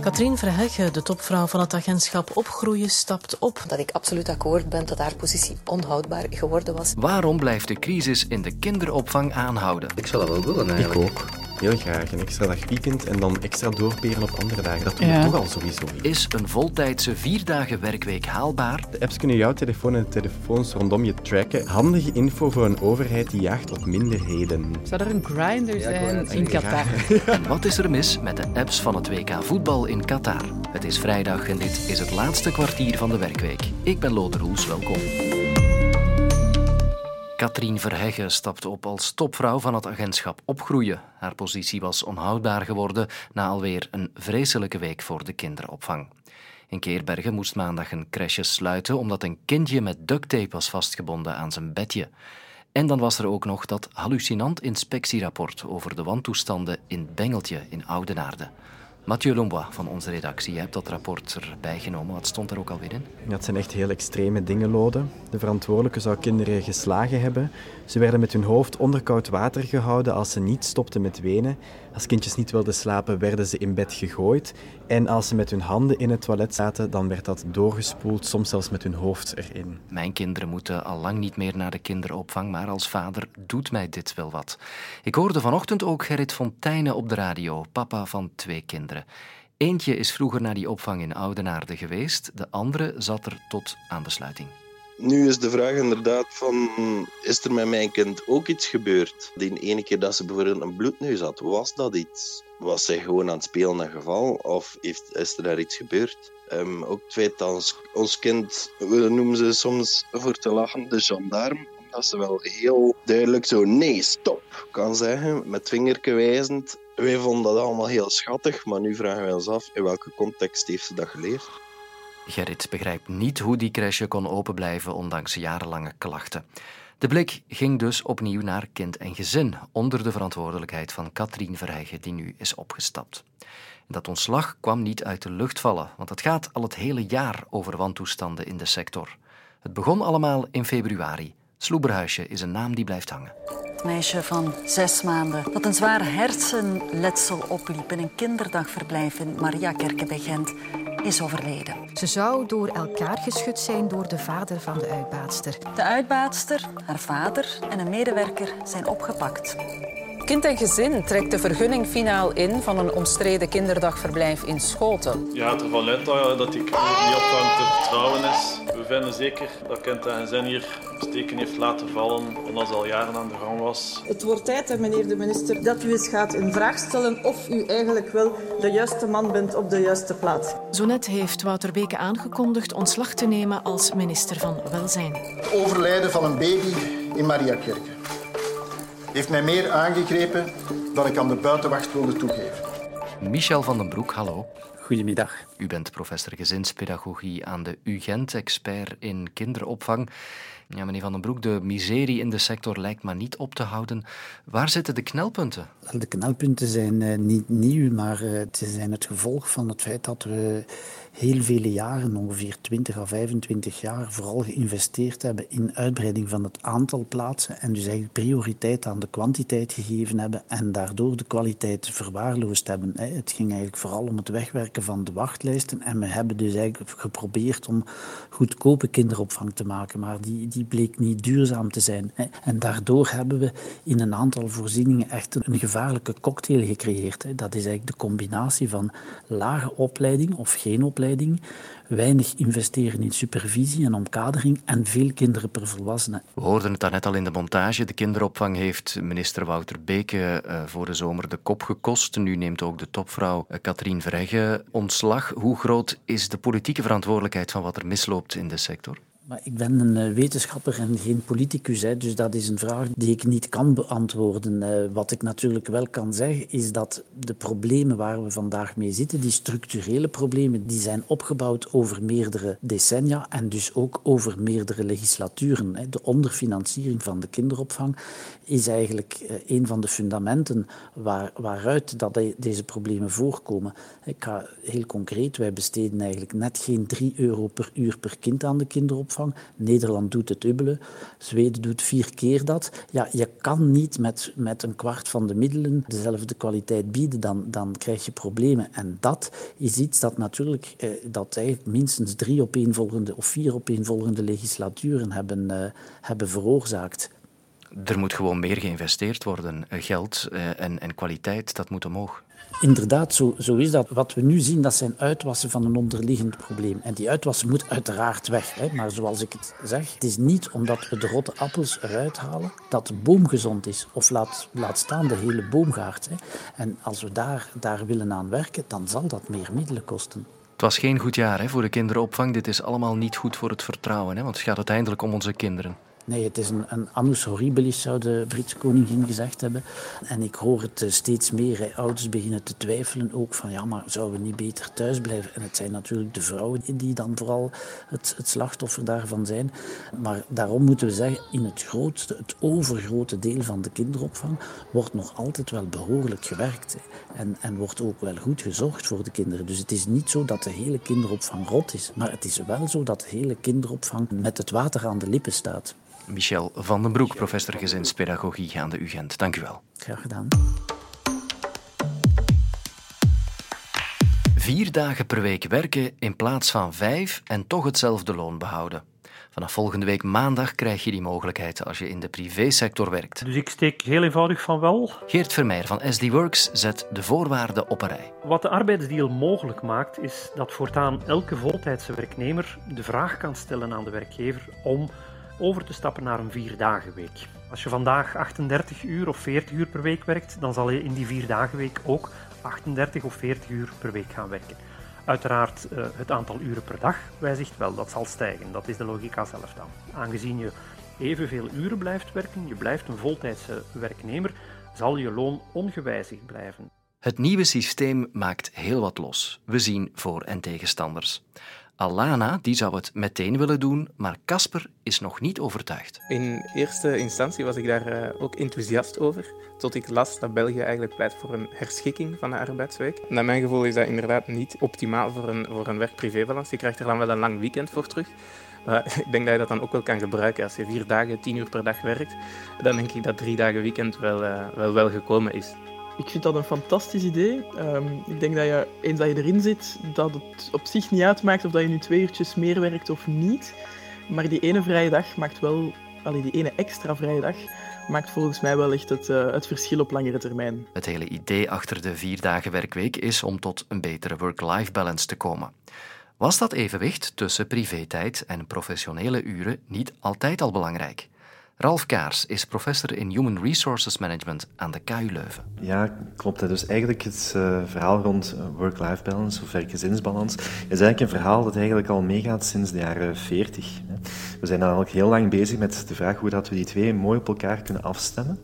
Katrien Verhegge, de topvrouw van het agentschap Opgroeien, stapt op. Dat ik absoluut akkoord ben dat haar positie onhoudbaar geworden was. Waarom blijft de crisis in de kinderopvang aanhouden? Ik zou dat wel willen eigenlijk. Ik ook. Heel graag. Een extra dag weekend en dan extra doorperen op andere dagen. Dat doen we Ja. toch al sowieso. Is een voltijdse vierdagen werkweek haalbaar? De apps kunnen jouw telefoon en de telefoons rondom je tracken. Handige info voor een overheid die jaagt op minderheden. Zou er een grinder zijn in Qatar? En wat is er mis met de apps van het WK voetbal in Qatar? Het is vrijdag en dit is het laatste kwartier van de werkweek. Ik ben Lode Roels, welkom. Katrien Verhegge stapt op als topvrouw van het agentschap Opgroeien. Haar positie was onhoudbaar geworden na alweer een vreselijke week voor de kinderopvang. In Keerbergen moest maandag een crèche sluiten omdat een kindje met ducttape was vastgebonden aan zijn bedje. En dan was er ook nog dat hallucinant inspectierapport over de wantoestanden in Bengeltje in Oudenaarde. Mathieu Lombois van onze redactie, jij hebt dat rapport erbij genomen. Wat stond er ook alweer in? Het zijn echt heel extreme dingen, Lode. De verantwoordelijke zou kinderen geslagen hebben. Ze werden met hun hoofd onder koud water gehouden als ze niet stopten met wenen. Als kindjes niet wilden slapen, werden ze in bed gegooid. En als ze met hun handen in het toilet zaten, dan werd dat doorgespoeld, soms zelfs met hun hoofd erin. Mijn kinderen moeten al lang niet meer naar de kinderopvang, maar als vader doet mij dit wel wat. Ik hoorde vanochtend ook Gerrit Fontijnen op de radio, papa van twee kinderen. Eentje is vroeger naar die opvang in Oudenaarde geweest, de andere zat er tot aan de sluiting. Nu is de vraag inderdaad van, is er met mijn kind ook iets gebeurd? Die ene keer dat ze bijvoorbeeld een bloedneus had, was dat iets? Was zij gewoon aan het spelen een geval? Of heeft, is er daar iets gebeurd? Ehm, ook het feit dat ons, ons kind, we noemen ze soms voor te lachen de gendarme, dat ze wel heel duidelijk zo nee, stop kan zeggen, met vingerke wijzend. Wij vonden dat allemaal heel schattig, maar nu vragen wij ons af in welke context heeft ze dat geleerd? Gerrit begrijpt niet hoe die crèche kon open blijven ondanks jarenlange klachten. De blik ging dus opnieuw naar kind en gezin, onder de verantwoordelijkheid van Katrien Verhegge, die nu is opgestapt. Dat ontslag kwam niet uit de lucht vallen, want het gaat al het hele jaar over wantoestanden in de sector. Het begon allemaal in februari. Sloeberhuisje is een naam die blijft hangen. Het meisje van zes maanden dat een zwaar hersenletsel opliep in een kinderdagverblijf in Mariakerke bij Gent is overleden. Ze zou door elkaar geschud zijn door de vader van de uitbaatster. De uitbaatster, haar vader en een medewerker zijn opgepakt. Kind en gezin trekt de vergunning finaal in van een omstreden kinderdagverblijf in Schoten. Je gaat ervan uit dat, die kind niet op hem te vertrouwen is. We vinden zeker dat kind en gezin hier steken heeft laten vallen, omdat ze al jaren aan de gang was. Het wordt tijd, hè, meneer de minister, dat u eens gaat in vraag stellen of u eigenlijk wel de juiste man bent op de juiste plaats. Zo net heeft Wouter Beke aangekondigd ontslag te nemen als minister van Welzijn. overlijden van een baby in Mariakerke heeft mij meer aangegrepen dan ik aan de buitenwacht wilde toegeven. Michel van den Broek, hallo. Goedemiddag. U bent professor gezinspedagogie aan de UGent, expert in kinderopvang. Ja, meneer Van den Broek, de miserie in de sector lijkt maar niet op te houden. Waar zitten de knelpunten? De knelpunten zijn eh, niet nieuw, maar eh, ze zijn het gevolg van het feit dat we heel vele jaren, ongeveer 20 à 25 jaar, vooral geïnvesteerd hebben in uitbreiding van het aantal plaatsen en dus eigenlijk prioriteit aan de kwantiteit gegeven hebben en daardoor de kwaliteit verwaarloosd hebben. Het ging eigenlijk vooral om het wegwerken van de wachtlijsten en we hebben dus eigenlijk geprobeerd om goedkope kinderopvang te maken, maar die, die bleek niet duurzaam te zijn. En daardoor hebben we in een aantal voorzieningen echt een gevaarlijke cocktail gecreëerd. Dat is eigenlijk de combinatie van lage opleiding of geen opleiding, weinig investeren in supervisie en omkadering en veel kinderen per volwassene. We hoorden het daarnet al in de montage. De kinderopvang heeft minister Wouter Beke eh, voor de zomer de kop gekost. Nu neemt ook de topvrouw eh, Katrien Verhegge ontslag. Hoe groot is de politieke verantwoordelijkheid van wat er misloopt in de sector? Maar ik ben een eh, wetenschapper en geen politicus, hè, dus dat is een vraag die ik niet kan beantwoorden. Eh, wat ik natuurlijk wel kan zeggen, is dat de problemen waar we vandaag mee zitten, die structurele problemen, die zijn opgebouwd over meerdere decennia en dus ook over meerdere legislaturen. hè. De onderfinanciering van de kinderopvang is eigenlijk eh, een van de fundamenten waar, waaruit dat de- deze problemen voorkomen. Ik ga heel concreet, wij besteden eigenlijk net geen 3 euro per uur per kind aan de kinderopvang. Nederland doet het dubbele, Zweden doet vier keer dat. Ja, je kan niet met, met een kwart van de middelen dezelfde kwaliteit bieden, dan, dan krijg je problemen. En dat is iets dat natuurlijk eh, dat minstens drie opeenvolgende of vier opeenvolgende legislaturen hebben, eh, hebben veroorzaakt. Er moet gewoon meer geïnvesteerd worden. Geld eh, en, en kwaliteit, dat moet omhoog. Inderdaad, zo, zo is dat. Wat we nu zien, dat zijn uitwassen van een onderliggend probleem. En die uitwassen moet uiteraard weg. Hè. Maar zoals ik het zeg, het is niet omdat we de rotte appels eruit halen dat de boom gezond is. Of laat, laat staan de hele boomgaard. Hè. En als we daar, daar willen aan werken, dan zal dat meer middelen kosten. Het was geen goed jaar hè, voor de kinderopvang. Dit is allemaal niet goed voor het vertrouwen, hè, want het gaat uiteindelijk om onze kinderen. Nee, het is een, een annus horribilis, zou de Britse koningin gezegd hebben. En ik hoor het eh, steeds meer. Ouders beginnen te twijfelen ook van ja, maar zouden we niet beter thuis blijven? En het zijn natuurlijk de vrouwen die dan vooral het, het slachtoffer daarvan zijn. Maar daarom moeten we zeggen, in het grootste, het overgrote deel van de kinderopvang wordt nog altijd wel behoorlijk gewerkt. En, en wordt ook wel goed gezorgd voor de kinderen. Dus het is niet zo dat de hele kinderopvang rot is. Maar het is wel zo dat de hele kinderopvang met het water aan de lippen staat. Michel van den Broek, professor gezinspedagogie aan de UGent. Dank u wel. Graag gedaan. Vier dagen per week werken in plaats van vijf en toch hetzelfde loon behouden. Vanaf volgende week maandag krijg je die mogelijkheid als je in de privésector werkt. Dus ik steek heel eenvoudig van wel. Geert Vermeer van SD Works zet de voorwaarden op een rij. Wat de arbeidsdeal mogelijk maakt, is dat voortaan elke voltijdse werknemer de vraag kan stellen aan de werkgever om over te stappen naar een vierdagenweek. Als je vandaag 38 uur of 40 uur per week werkt, dan zal je in die vierdagenweek ook 38 of 40 uur per week gaan werken. Uiteraard, uh, het aantal uren per dag wijzigt wel, dat zal stijgen. Dat is de logica zelf dan. Aangezien je evenveel uren blijft werken, je blijft een voltijdse werknemer, zal je loon ongewijzigd blijven. Het nieuwe systeem maakt heel wat los. We zien voor- en tegenstanders. Alana die zou het meteen willen doen, maar Casper is nog niet overtuigd. In eerste instantie was ik daar uh, ook enthousiast over, tot ik las dat België eigenlijk pleit voor een herschikking van de arbeidsweek. Naar mijn gevoel is dat inderdaad niet optimaal voor een, voor een werk-privébalans. Je krijgt er dan wel een lang weekend voor terug. Maar ik denk dat je dat dan ook wel kan gebruiken. Als je vier dagen, tien uur per dag werkt, dan denk ik dat drie dagen weekend wel, uh, wel, wel gekomen is. Ik vind dat een fantastisch idee. Um, ik denk dat je, eens dat je erin zit, dat het op zich niet uitmaakt of dat je nu twee uurtjes meer werkt of niet. Maar die ene vrije dag maakt wel, allee, die ene extra vrije dag, maakt volgens mij wel echt het, uh, het verschil op langere termijn. Het hele idee achter de vier dagen werkweek is om tot een betere work-life balance te komen. Was dat evenwicht tussen privé-tijd en professionele uren niet altijd al belangrijk? Ralf Kaars is professor in Human Resources Management aan de KU Leuven. Ja, klopt. Dus eigenlijk het uh, verhaal rond work-life balance of werk-gezinsbalans is eigenlijk een verhaal dat eigenlijk al meegaat sinds de jaren 40. We zijn eigenlijk heel lang bezig met de vraag hoe dat we die twee mooi op elkaar kunnen afstemmen.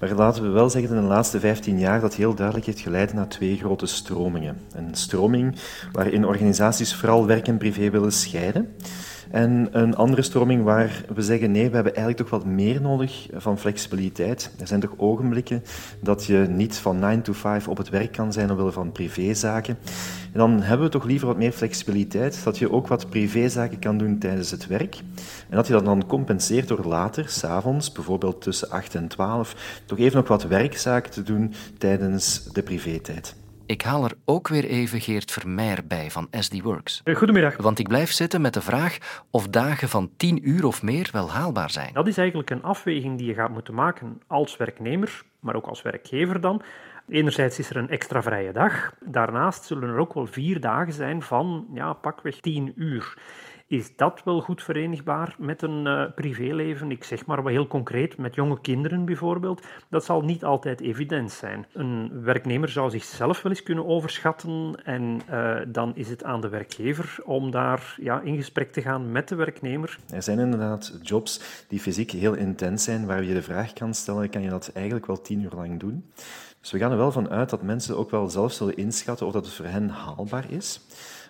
Maar laten we wel zeggen in de laatste 15 jaar dat heel duidelijk heeft geleid naar twee grote stromingen. Een stroming waarin organisaties vooral werk en privé willen scheiden. En een andere stroming waar we zeggen nee, we hebben eigenlijk toch wat meer nodig van flexibiliteit. Er zijn toch ogenblikken dat je niet van 9 to 5 op het werk kan zijn omwille van privézaken. En dan hebben we toch liever wat meer flexibiliteit, dat je ook wat privézaken kan doen tijdens het werk. En dat je dat dan compenseert door later, s'avonds, bijvoorbeeld tussen 8 en 12, toch even nog wat werkzaken te doen tijdens de privé-tijd. Ik haal er ook weer even Geert Vermeer bij van SD Works. Goedemiddag. Want ik blijf zitten met de vraag of dagen van 10 uur of meer wel haalbaar zijn. Dat is eigenlijk een afweging die je gaat moeten maken als werknemer, maar ook als werkgever dan. Enerzijds is er een extra vrije dag. Daarnaast zullen er ook wel vier dagen zijn van ja, pakweg 10 uur. Is dat wel goed verenigbaar met een uh, privéleven? Ik zeg maar heel concreet, met jonge kinderen bijvoorbeeld. Dat zal niet altijd evident zijn. Een werknemer zou zichzelf wel eens kunnen overschatten en uh, dan is het aan de werkgever om daar ja, in gesprek te gaan met de werknemer. Er zijn inderdaad jobs die fysiek heel intens zijn, waar je de vraag kan stellen, kan je dat eigenlijk wel tien uur lang doen? Dus we gaan er wel van uit dat mensen ook wel zelf zullen inschatten of dat het voor hen haalbaar is.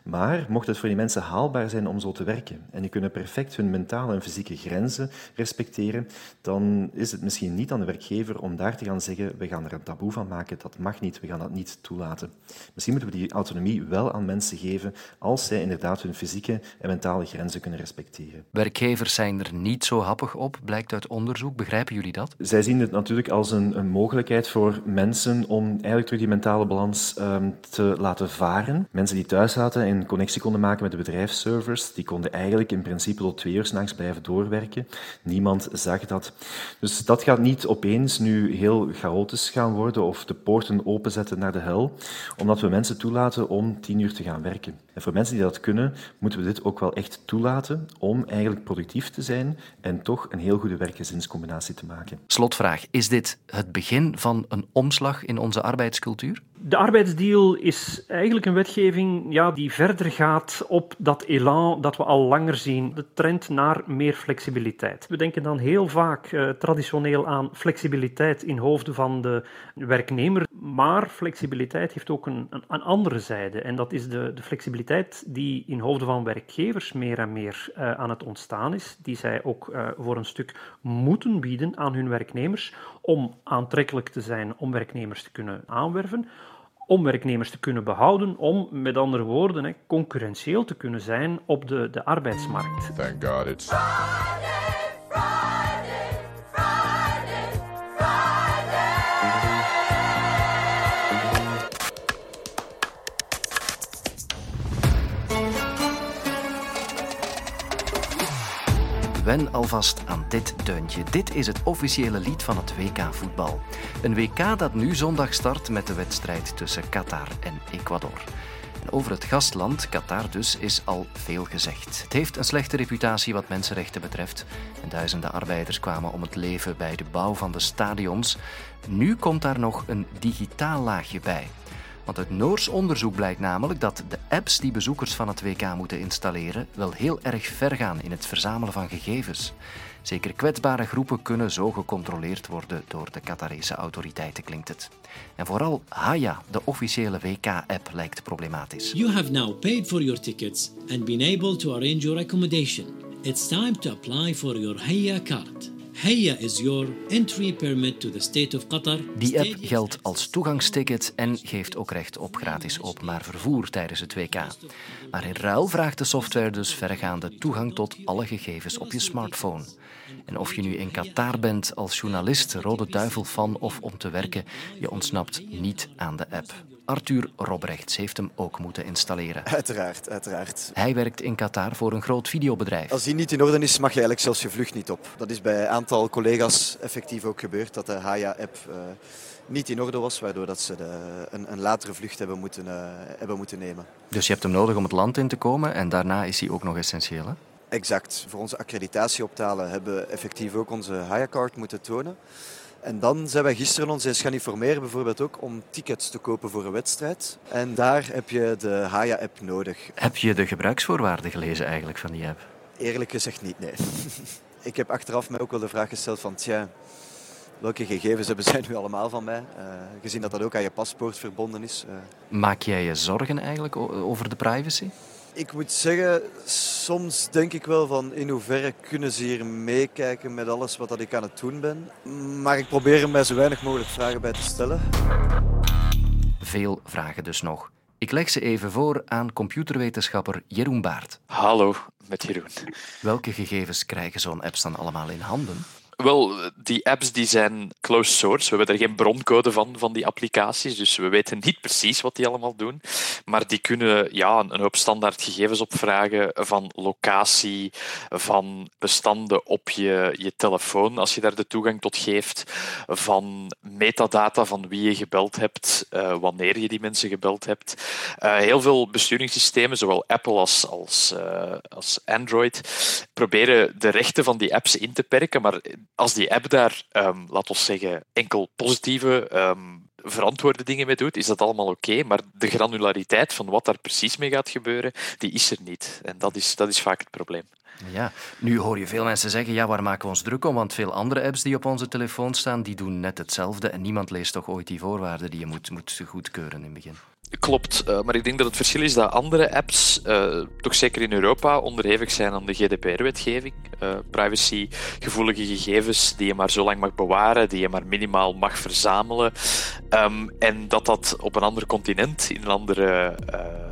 Maar mocht het voor die mensen haalbaar zijn om zo te werken en die kunnen perfect hun mentale en fysieke grenzen respecteren, dan is het misschien niet aan de werkgever om daar te gaan zeggen we gaan er een taboe van maken, dat mag niet, we gaan dat niet toelaten. Misschien moeten we die autonomie wel aan mensen geven als zij inderdaad hun fysieke en mentale grenzen kunnen respecteren. Werkgevers zijn er niet zo happig op, blijkt uit onderzoek. Begrijpen jullie dat? Zij zien het natuurlijk als een, een mogelijkheid voor mensen om eigenlijk terug die mentale balans um, te laten varen. Mensen die thuis zaten en connectie konden maken met de bedrijfsservers, die konden eigenlijk in principe tot twee uur s'nachts blijven doorwerken. Niemand zag dat. Dus dat gaat niet opeens nu heel chaotisch gaan worden of de poorten openzetten naar de hel, omdat we mensen toelaten om tien uur te gaan werken. En voor mensen die dat kunnen, moeten we dit ook wel echt toelaten om eigenlijk productief te zijn en toch een heel goede werkgezinscombinatie te maken. Slotvraag: is dit het begin van een omslag in onze arbeidscultuur? De arbeidsdeal is eigenlijk een wetgeving ja, die verder gaat op dat elan dat we al langer zien, de trend naar meer flexibiliteit. We denken dan heel vaak uh, traditioneel aan flexibiliteit in hoofden van de werknemer, maar flexibiliteit heeft ook een, een, andere zijde. En dat is de, de, flexibiliteit die in hoofden van werkgevers meer en meer uh, aan het ontstaan is, die zij ook uh, voor een stuk moeten bieden aan hun werknemers om aantrekkelijk te zijn om werknemers te kunnen aanwerven om werknemers te kunnen behouden, om met andere woorden concurrentieel te kunnen zijn op de, de arbeidsmarkt. Thank God it's... Wen alvast aan dit deuntje. Dit is het officiële lied van het WK voetbal. Een WK dat nu zondag start met de wedstrijd tussen Qatar en Ecuador. En over het gastland, Qatar dus, is al veel gezegd. Het heeft een slechte reputatie wat mensenrechten betreft. En duizenden arbeiders kwamen om het leven bij de bouw van de stadions. Nu komt daar nog een digitaal laagje bij. Want uit Noors onderzoek blijkt namelijk dat de apps die bezoekers van het WK moeten installeren wel heel erg ver gaan in het verzamelen van gegevens. Zeker kwetsbare groepen kunnen zo gecontroleerd worden door de Qatarese autoriteiten, klinkt het. En vooral Haya, de officiële WK-app, lijkt problematisch. You have now paid for your tickets and been able to arrange your accommodation. It's time to apply for your Haya card. Heya is your entry permit to the state of Qatar. Die app geldt als toegangsticket en geeft ook recht op gratis openbaar vervoer tijdens het WK. Maar in ruil vraagt de software dus verregaande toegang tot alle gegevens op je smartphone. En of je nu in Qatar bent als journalist, Rode Duivel-fan of om te werken, je ontsnapt niet aan de app. Arthur Robrechts heeft hem ook moeten installeren. Uiteraard, uiteraard. Hij werkt in Qatar voor een groot videobedrijf. Als die niet in orde is, mag je eigenlijk zelfs je vlucht niet op. Dat is bij een aantal collega's effectief ook gebeurd, dat de Haya-app uh, niet in orde was, waardoor dat ze de, een, een, latere vlucht hebben moeten, uh, hebben moeten nemen. Dus je hebt hem nodig om het land in te komen en daarna is hij ook nog essentieel, hè? Exact. Voor onze accreditatie optalen hebben we effectief ook onze Haya-card moeten tonen. En dan zijn wij gisteren ons eens gaan informeren, bijvoorbeeld ook om tickets te kopen voor een wedstrijd. En daar heb je de Haya-app nodig. Heb je de gebruiksvoorwaarden gelezen eigenlijk van die app? Eerlijk gezegd niet, nee. Ik heb achteraf mij ook wel de vraag gesteld van, tja, welke gegevens hebben zij nu allemaal van mij? Uh, gezien dat dat ook aan je paspoort verbonden is. Uh. Maak jij je zorgen eigenlijk over de privacy? Ik moet zeggen, soms denk ik wel van in hoeverre kunnen ze hier meekijken met alles wat dat ik aan het doen ben. Maar ik probeer er mij zo weinig mogelijk vragen bij te stellen. Veel vragen dus nog. Ik leg ze even voor aan computerwetenschapper Jeroen Baart. Hallo, met Jeroen. Welke gegevens krijgen zo'n apps dan allemaal in handen? Wel, die apps die zijn closed source. We hebben er geen broncode van, van die applicaties, dus we weten niet precies wat die allemaal doen. Maar die kunnen ja, een hoop standaard gegevens opvragen van locatie, van bestanden op je, je telefoon, als je daar de toegang tot geeft, van metadata van wie je gebeld hebt, uh, wanneer je die mensen gebeld hebt. Uh, heel veel besturingssystemen, zowel Apple als, als, uh, als Android, proberen de rechten van die apps in te perken, maar als die app daar, um, laat ons zeggen, enkel positieve, um, verantwoorde dingen mee doet, is dat allemaal oké. maar de granulariteit van wat daar precies mee gaat gebeuren, die is er niet. En dat is, dat is vaak het probleem. Ja, nu hoor je veel mensen zeggen, ja, waar maken we ons druk om? Want veel andere apps die op onze telefoon staan, die doen net hetzelfde en niemand leest toch ooit die voorwaarden die je moet, moet goedkeuren in het begin. Klopt, uh, maar ik denk dat het verschil is dat andere apps, uh, toch zeker in Europa, onderhevig zijn aan de GDPR-wetgeving. Uh, privacygevoelige gegevens die je maar zo lang mag bewaren, die je maar minimaal mag verzamelen. Um, en dat dat op een ander continent, in een andere,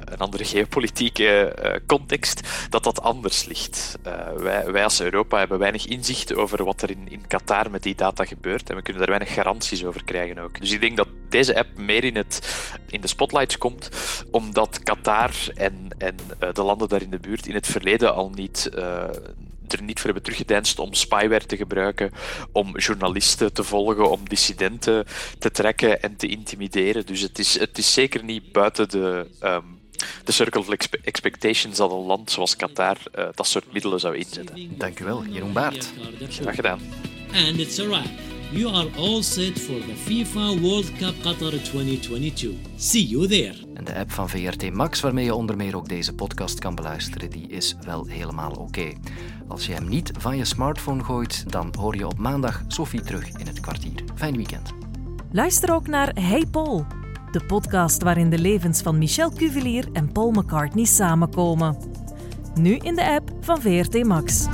een andere geopolitieke context, dat dat anders ligt. wij, wij als Europa hebben weinig inzicht over wat er in, in Qatar met die data gebeurt en we kunnen daar weinig garanties over krijgen ook. Dus ik denk dat deze app meer in, het, in de spotlight komt, omdat Qatar en, en uh, de landen daar in de buurt in het verleden al niet. Uh, er niet voor hebben teruggedeinst om spyware te gebruiken, om journalisten te volgen, om dissidenten te trekken en te intimideren. Dus het is, het is zeker niet buiten de, um, de circle of expectations dat een land zoals Qatar uh, dat soort middelen zou inzetten. Dank u wel, Jeroen Baert. Graag gedaan. And it's a wrap. You are all set for the FIFA World Cup Qatar 2022. See you there. En de app van VRT Max, waarmee je onder meer ook deze podcast kan beluisteren, die is wel helemaal oké. Als je hem niet van je smartphone gooit, dan hoor je op maandag Sophie terug in het kwartier. Fijn weekend. Luister ook naar Hey Paul, de podcast waarin de levens van Michel Cuvelier en Paul McCartney samenkomen. Nu in de app van VRT Max.